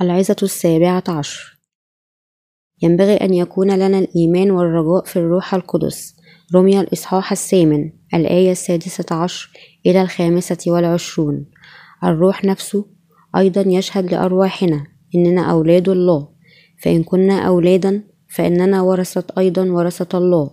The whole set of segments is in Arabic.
العظة السابعة عشر. ينبغي أن يكون لنا الإيمان والرجاء في الروح القدس. رمي الإصحاح الثامن الآية السادسة عشر إلى الخامسة والعشرون. الروح نفسه أيضا يشهد لأرواحنا إننا أولاد الله. فإن كنا أولادا فإننا ورثة أيضا ورثة الله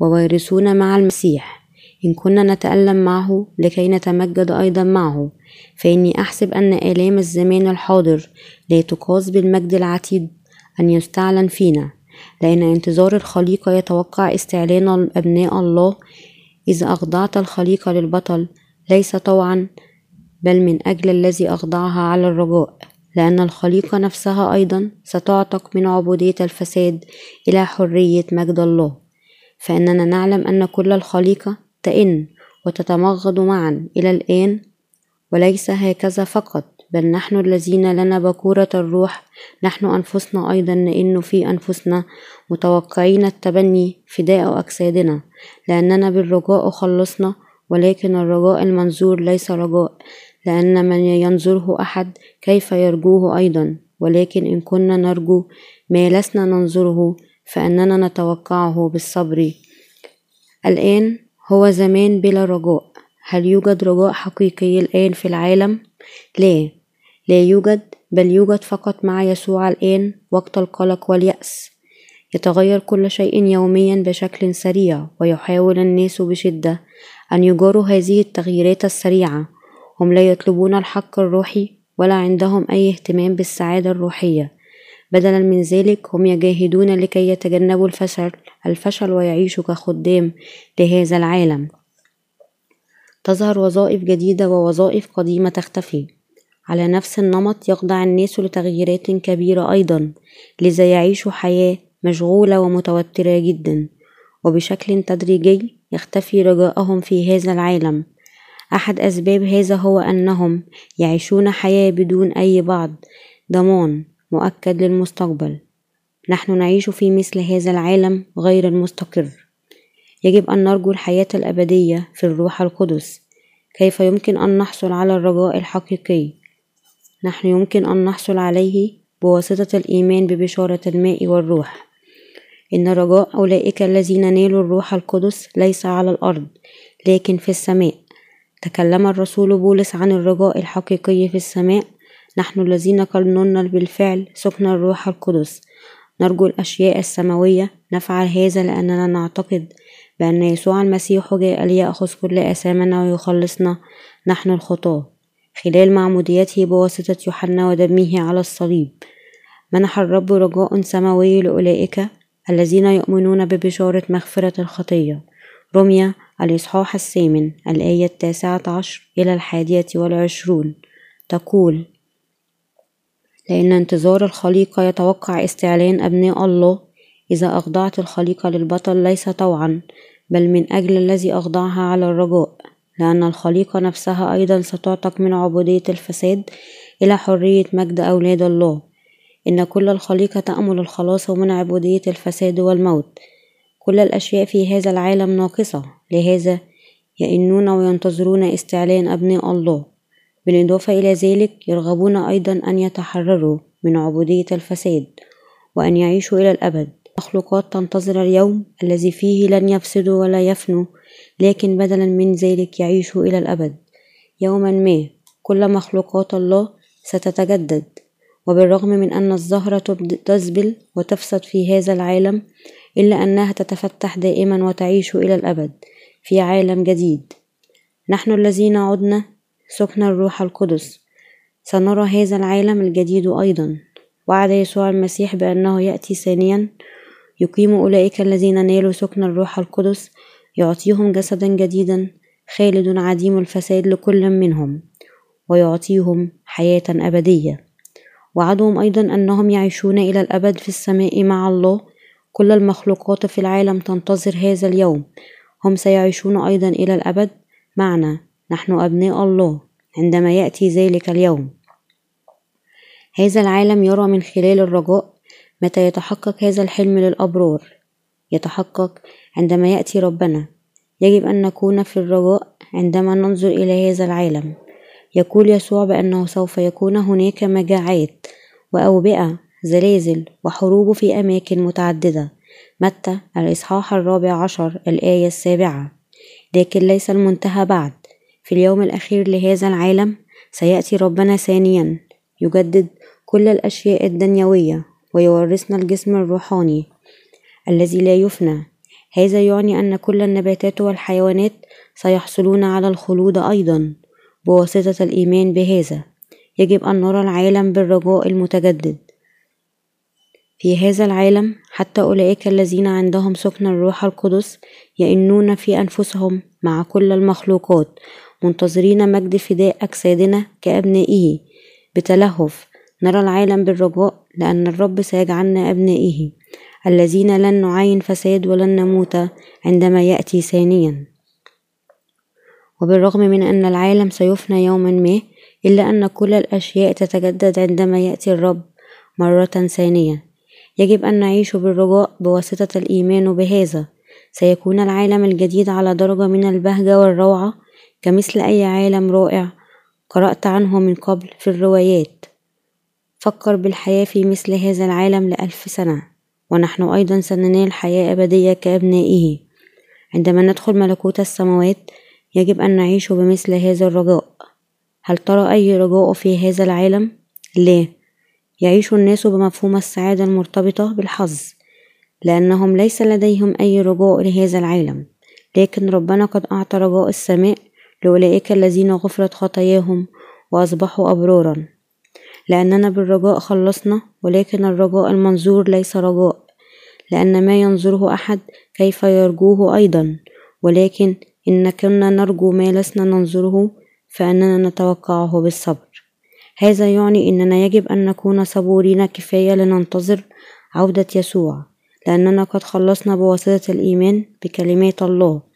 ووارثون مع المسيح. إن كنا نتألم معه لكي نتمجد أيضا معه فإني أحسب أن آلام الزمان الحاضر لا تقاس بالمجد العتيد أن يستعلن فينا لأن انتظار الخليقة يتوقع استعلان أبناء الله. إذا أخضعت الخليقة للبطل ليس طوعا بل من أجل الذي أخضعها على الرجاء. لأن الخليقة نفسها أيضا ستعتق من عبودية الفساد إلى حرية مجد الله. فإننا نعلم أن كل الخليقة تئن وتتمغض معا. إلى الآن وليس هكذا فقط بل نحن الذين لنا بكورة الروح نحن أنفسنا أيضا نئن في أنفسنا متوقعين التبني فداء أجسادنا. لأننا بالرجاء خلصنا ولكن الرجاء المنظور ليس رجاء. لأن من ينظره أحد كيف يرجوه أيضا؟ ولكن إن كنا نرجو ما لسنا ننظره فإننا نتوقعه بالصبر. الآن هو زمان بلا رجاء هل يوجد رجاء حقيقي الآن في العالم؟ لا. لا يوجد بل يوجد فقط مع يسوع الآن وقت القلق واليأس. يتغير كل شيء يوميا بشكل سريع ويحاول الناس بشدة أن يجاروا هذه التغييرات السريعة. هم لا يطلبون الحق الروحي ولا عندهم أي اهتمام بالسعادة الروحية. بدلا من ذلك هم يجاهدون لكي يتجنبوا الفشل الفشل ويعيشوا كخدام لهذا العالم. تظهر وظائف جديدة ووظائف قديمة تختفي. على نفس النمط يخضع الناس لتغييرات كبيرة أيضا لذا يعيشوا حياة مشغولة ومتوترة جدا. وبشكل تدريجي يختفي رجاءهم في هذا العالم. أحد أسباب هذا هو أنهم يعيشون حياة بدون أي بعض ضمان. مؤكد للمستقبل. نحن نعيش في مثل هذا العالم غير المستقر. يجب أن نرجو الحياة الأبدية في الروح القدس. كيف يمكن أن نحصل على الرجاء الحقيقي؟ نحن يمكن أن نحصل عليه بواسطة الإيمان ببشارة الماء والروح. إن رجاء أولئك الذين نالوا الروح القدس ليس على الأرض لكن في السماء. تكلم الرسول بولس عن الرجاء الحقيقي في السماء نحن الذين قرننا بالفعل سكن الروح القدس. نرجو الأشياء السماوية. نفعل هذا لأننا نعتقد بأن يسوع المسيح جاء ليأخذ كل آثامنا ويخلصنا. نحن الخطاة. خلال معموديته بواسطة يوحنا ودمه على الصليب. منح الرب رجاء سماوي لأولئك الذين يؤمنون ببشارة مغفرة الخطية رمية الإصحاح الثامن الآية التاسعة عشر إلى الحادية والعشرون. تقول لأن انتظار الخليقة يتوقع استعلان أبناء الله. إذا أخضعت الخليقة للبطل ليس طوعا بل من أجل الذي أخضعها على الرجاء. لأن الخليقة نفسها أيضا ستعتق من عبودية الفساد إلى حرية مجد أولاد الله. إن كل الخليقة تأمل الخلاص من عبودية الفساد والموت. كل الأشياء في هذا العالم ناقصة. لهذا يئنون وينتظرون استعلان أبناء الله. بالإضافة إلى ذلك يرغبون أيضا أن يتحرروا من عبودية الفساد وأن يعيشوا إلى الأبد. مخلوقات تنتظر اليوم الذي فيه لن يفسدوا ولا يفنوا لكن بدلا من ذلك يعيشوا إلى الأبد. يوما ما كل مخلوقات الله ستتجدد وبالرغم من أن الزهرة تزبل وتفسد في هذا العالم إلا أنها تتفتح دائما وتعيش إلى الأبد في عالم جديد. نحن الذين عدنا سكن الروح القدس. سنرى هذا العالم الجديد أيضا. وعد يسوع المسيح بأنه يأتي ثانيا. يقيم أولئك الذين نالوا سكن الروح القدس. يعطيهم جسدا جديدا. خالد عديم الفساد لكل منهم. ويعطيهم حياة أبدية. وعدهم أيضا أنهم يعيشون إلى الأبد في السماء مع الله. كل المخلوقات في العالم تنتظر هذا اليوم. هم سيعيشون أيضا إلى الأبد. معنا نحن أبناء الله عندما يأتي ذلك اليوم. هذا العالم يرى من خلال الرجاء متى يتحقق هذا الحلم للأبرار. يتحقق عندما يأتي ربنا. يجب أن نكون في الرجاء عندما ننظر إلى هذا العالم. يقول يسوع بأنه سوف يكون هناك مجاعات وأوبئة زلازل وحروب في أماكن متعددة. متى؟ الإصحاح الرابع عشر الآية السابعة. لكن ليس المنتهى بعد. في اليوم الأخير لهذا العالم سيأتي ربنا ثانيا يجدد كل الأشياء الدنيوية ويورثنا الجسم الروحاني الذي لا يفنى. هذا يعني أن كل النباتات والحيوانات سيحصلون على الخلود أيضا بواسطة الإيمان بهذا. يجب أن نرى العالم بالرجاء المتجدد. في هذا العالم حتى أولئك الذين عندهم سكن الروح القدس يئنون في أنفسهم مع كل المخلوقات منتظرين مجد فداء أجسادنا كأبنائه. بتلهف نرى العالم بالرجاء لأن الرب سيجعلنا أبنائه. الذين لن نعاين فساد ولن نموت عندما يأتي ثانيا. وبالرغم من أن العالم سيفنى يوما ما إلا أن كل الأشياء تتجدد عندما يأتي الرب مرة ثانية. يجب أن نعيش بالرجاء بواسطة الإيمان بهذا. سيكون العالم الجديد على درجة من البهجة والروعة كمثل أي عالم رائع قرأت عنه من قبل في الروايات. فكر بالحياة في مثل هذا العالم لألف سنة ونحن أيضا سننال حياة أبدية كأبنائه. عندما ندخل ملكوت السماوات يجب أن نعيش بمثل هذا الرجاء. هل ترى أي رجاء في هذا العالم؟ لا. يعيش الناس بمفهوم السعادة المرتبطة بالحظ لأنهم ليس لديهم أي رجاء لهذا العالم. لكن ربنا قد أعطى رجاء السماء لأولئك الذين غفرت خطاياهم وأصبحوا أبرارا. لأننا بالرجاء خلصنا ولكن الرجاء المنظور ليس رجاء. لأن ما ينظره أحد كيف يرجوه أيضا. ولكن إن كنا نرجو ما لسنا ننظره فإننا نتوقعه بالصبر. هذا يعني أننا يجب أن نكون صبورين كفاية لننتظر عودة يسوع. لأننا قد خلصنا بواسطة الإيمان بكلمات الله.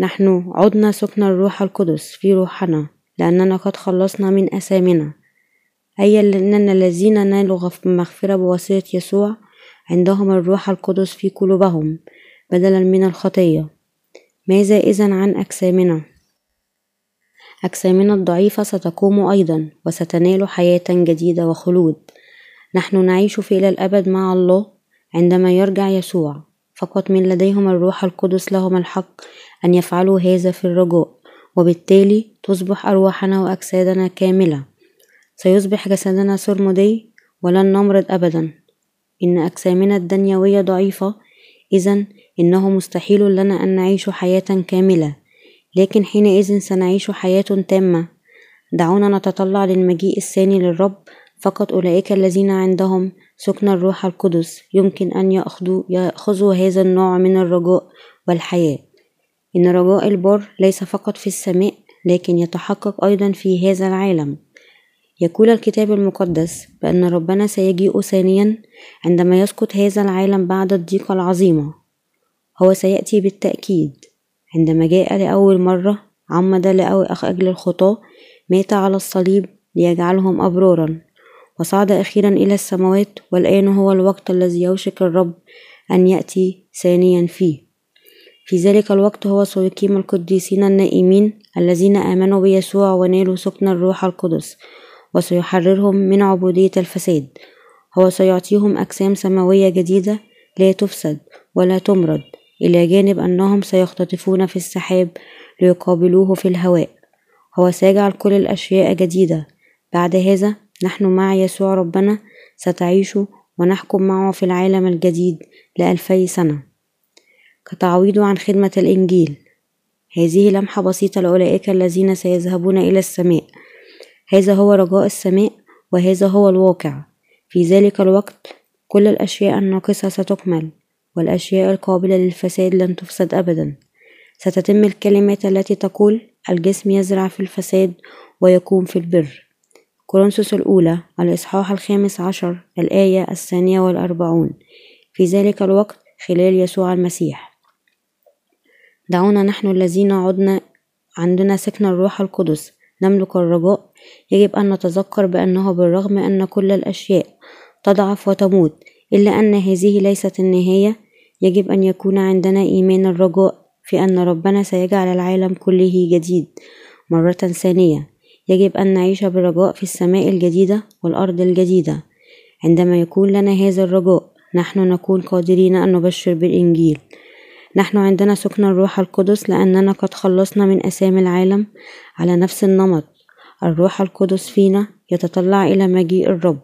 نحن عدنا سكن الروح القدس في روحنا لأننا قد خلصنا من أثامنا أي أننا الذين نالوا مغفرة بواسطة يسوع عندهم الروح القدس في قلوبهم بدلا من الخطية. ماذا إذا عن أجسامنا؟ أجسامنا الضعيفة ستقوم أيضا وستنال حياة جديدة وخلود. نحن نعيش في إلى الأبد مع الله عندما يرجع يسوع. فقط من لديهم الروح القدس لهم الحق أن يفعلوا هذا في الرجاء وبالتالي تصبح أرواحنا وأجسادنا كاملة. سيصبح جسدنا سرمدي ولن نمرض أبدا. إن أجسامنا الدنيوية ضعيفة إذا إنه مستحيل لنا أن نعيش حياة كاملة. لكن حينئذ سنعيش حياة تامة. دعونا نتطلع للمجيء الثاني للرب. فقط أولئك الذين عندهم سكن الروح القدس يمكن أن يأخذوا, يأخذوا هذا النوع من الرجاء والحياة. إن رجاء البر ليس فقط في السماء لكن يتحقق أيضا في هذا العالم. يقول الكتاب المقدس بأن ربنا سيجيء ثانيا عندما يسقط هذا العالم بعد الضيقة العظيمة هو سيأتي بالتأكيد. عندما جاء لأول مرة عمد لأجل الخطاة مات على الصليب ليجعلهم أبرارا. وصعد أخيرا إلى السماوات والآن هو الوقت الذي يوشك الرب أن يأتي ثانيا فيه. في ذلك الوقت هو سيقيم القديسين النائمين الذين آمنوا بيسوع ونالوا سكن الروح القدس وسيحررهم من عبودية الفساد. هو سيعطيهم أجسام سماوية جديدة لا تفسد ولا تمرض إلى جانب أنهم سيختطفون في السحاب ليقابلوه في الهواء. هو سيجعل كل الأشياء جديدة. بعد هذا نحن مع يسوع ربنا ستعيش ونحكم معه في العالم الجديد لألفي سنة. كتعويض عن خدمة الإنجيل. هذه لمحة بسيطة لأولئك الذين سيذهبون إلى السماء. هذا هو رجاء السماء وهذا هو الواقع. في ذلك الوقت كل الأشياء الناقصة ستكمل والأشياء القابلة للفساد لن تفسد أبدا. ستتم الكلمات التي تقول الجسم يزرع في الفساد ويقوم في البر كورنثوس الأولى الإصحاح الخامس عشر الآية الثانية والأربعون. في ذلك الوقت خلال يسوع المسيح. دعونا نحن الذين عدنا عندنا سكن الروح القدس نملك الرجاء. يجب أن نتذكر بأنه بالرغم أن كل الأشياء تضعف وتموت إلا أن هذه ليست النهاية يجب أن يكون عندنا إيمان الرجاء في أن ربنا سيجعل العالم كله جديد. مرة ثانية يجب أن نعيش برجاء في السماء الجديدة والأرض الجديدة. عندما يكون لنا هذا الرجاء نحن نكون قادرين أن نبشر بالإنجيل. نحن عندنا سكن الروح القدس لأننا قد خلصنا من أسامي العالم على نفس النمط. الروح القدس فينا يتطلع إلى مجيء الرب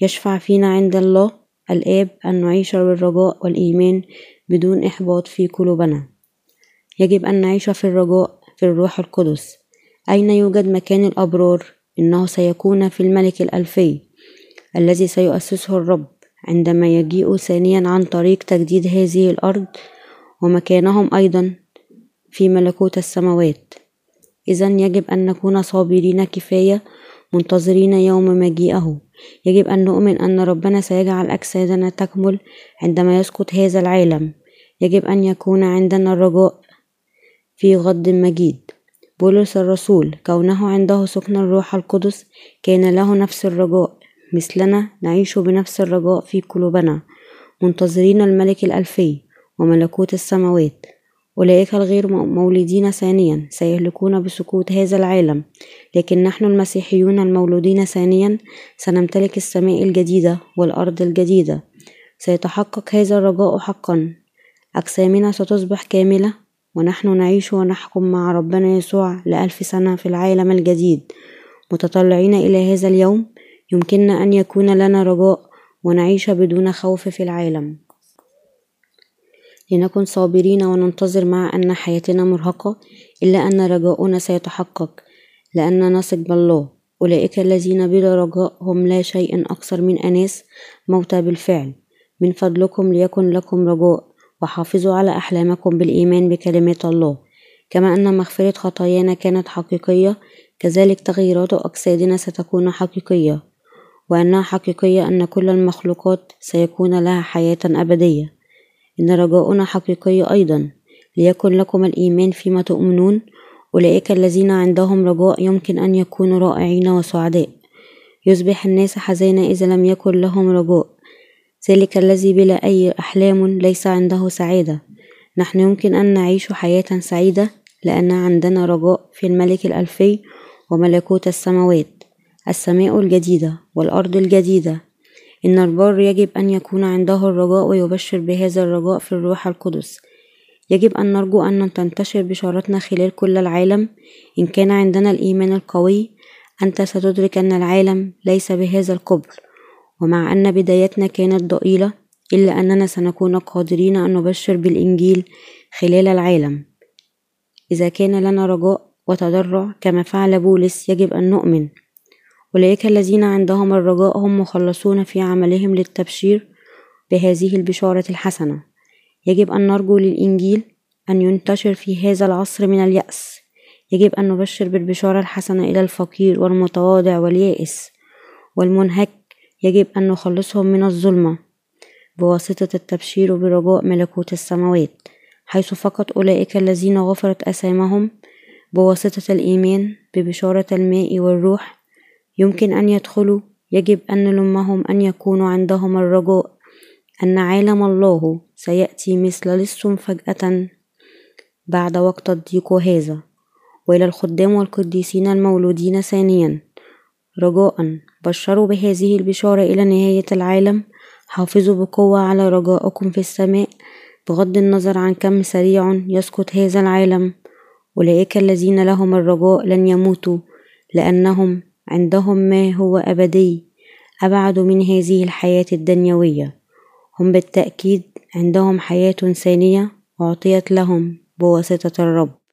يشفع فينا عند الله الآب أن نعيش بالرجاء والإيمان بدون إحباط في قلوبنا. يجب أن نعيش في الرجاء في الروح القدس. أين يوجد مكان الأبرار؟ إنه سيكون في الملك الألفي الذي سيؤسسه الرب عندما يجيء ثانيا عن طريق تجديد هذه الأرض ومكانهم أيضا في ملكوت السماوات. إذا يجب أن نكون صابرين كفاية منتظرين يوم مجيئه. يجب أن نؤمن أن ربنا سيجعل أجسادنا تكمل عندما يسقط هذا العالم. يجب أن يكون عندنا الرجاء في غد مجيد. بولس الرسول كونه عنده سكن الروح القدس كان له نفس الرجاء. مثلنا نعيش بنفس الرجاء في قلوبنا. منتظرين الملك الألفي. وملكوت السماوات. أولئك الغير مولودين ثانيا. سيهلكون بسقوط هذا العالم. لكن نحن المسيحيون المولودين ثانيا سنمتلك السماء الجديدة والأرض الجديدة. سيتحقق هذا الرجاء حقا. أجسامنا ستصبح كاملة. ونحن نعيش ونحكم مع ربنا يسوع لألف سنة في العالم الجديد. متطلعين إلى هذا اليوم. يمكننا أن يكون لنا رجاء ونعيش بدون خوف في العالم. لنكن صابرين وننتظر مع أن حياتنا مرهقة إلا أن رجاؤنا سيتحقق لأننا نثق بالله أولئك الذين بلا رجاء هم لا شيء أكثر من أناس موتى بالفعل. من فضلكم ليكن لكم رجاء وحافظوا على أحلامكم بالإيمان بكلمات الله. كما أن مغفرة خطايانا كانت حقيقية كذلك تغييرات أجسادنا ستكون حقيقية. وأنها حقيقية أن كل المخلوقات سيكون لها حياة أبدية. إن رجاؤنا حقيقي أيضا. ليكن لكم الإيمان فيما تؤمنون. أولئك الذين عندهم رجاء يمكن أن يكونوا رائعين وسعداء. يصبح الناس حزينة إذا لم يكن لهم رجاء. ذلك الذي بلا أي أحلام ليس عنده سعادة. نحن يمكن أن نعيش حياة سعيدة لأن عندنا رجاء في الملك الألفي وملكوت السماوات. السماء الجديدة والأرض الجديدة. إن البر يجب أن يكون عنده الرجاء ويبشر بهذا الرجاء في الروح القدس. يجب أن نرجو أن تنتشر بشارتنا خلال كل العالم. إن كان عندنا الإيمان القوي أنت ستدرك أن العالم ليس بهذا الكبر ومع أن بدايتنا كانت ضئيلة إلا أننا سنكون قادرين أن نبشر بالإنجيل خلال العالم. إذا كان لنا رجاء وتضرع كما فعل بولس يجب أن نؤمن. أولئك الذين عندهم الرجاء هم مخلصون في عملهم للتبشير بهذه البشارة الحسنة. يجب أن نرجو للإنجيل أن ينتشر في هذا العصر من اليأس. يجب أن نبشر بالبشارة الحسنة إلى الفقير والمتواضع واليائس والمنهك. يجب أن نخلصهم من الظلمة بواسطة التبشير برجاء ملكوت السماوات حيث فقط أولئك الذين غفرت أسامهم بواسطة الإيمان ببشارة الماء والروح يمكن أن يدخلوا. يجب أن نلمهم أن يكونوا عندهم الرجاء أن عالم الله سيأتي مثل لص فجأة بعد وقت الضيق هذا. وإلى الخدام والقديسين المولودين ثانيا. رجاء بشروا بهذه البشارة إلى نهاية العالم. حافظوا بقوة على رجائكم في السماء. بغض النظر عن كم سريع يسقط هذا العالم. أولئك الذين لهم الرجاء لن يموتوا. لأنهم عندهم ما هو أبدي أبعد من هذه الحياة الدنيوية. هم بالتأكيد عندهم حياة ثانية أعطيت لهم بواسطة الرب.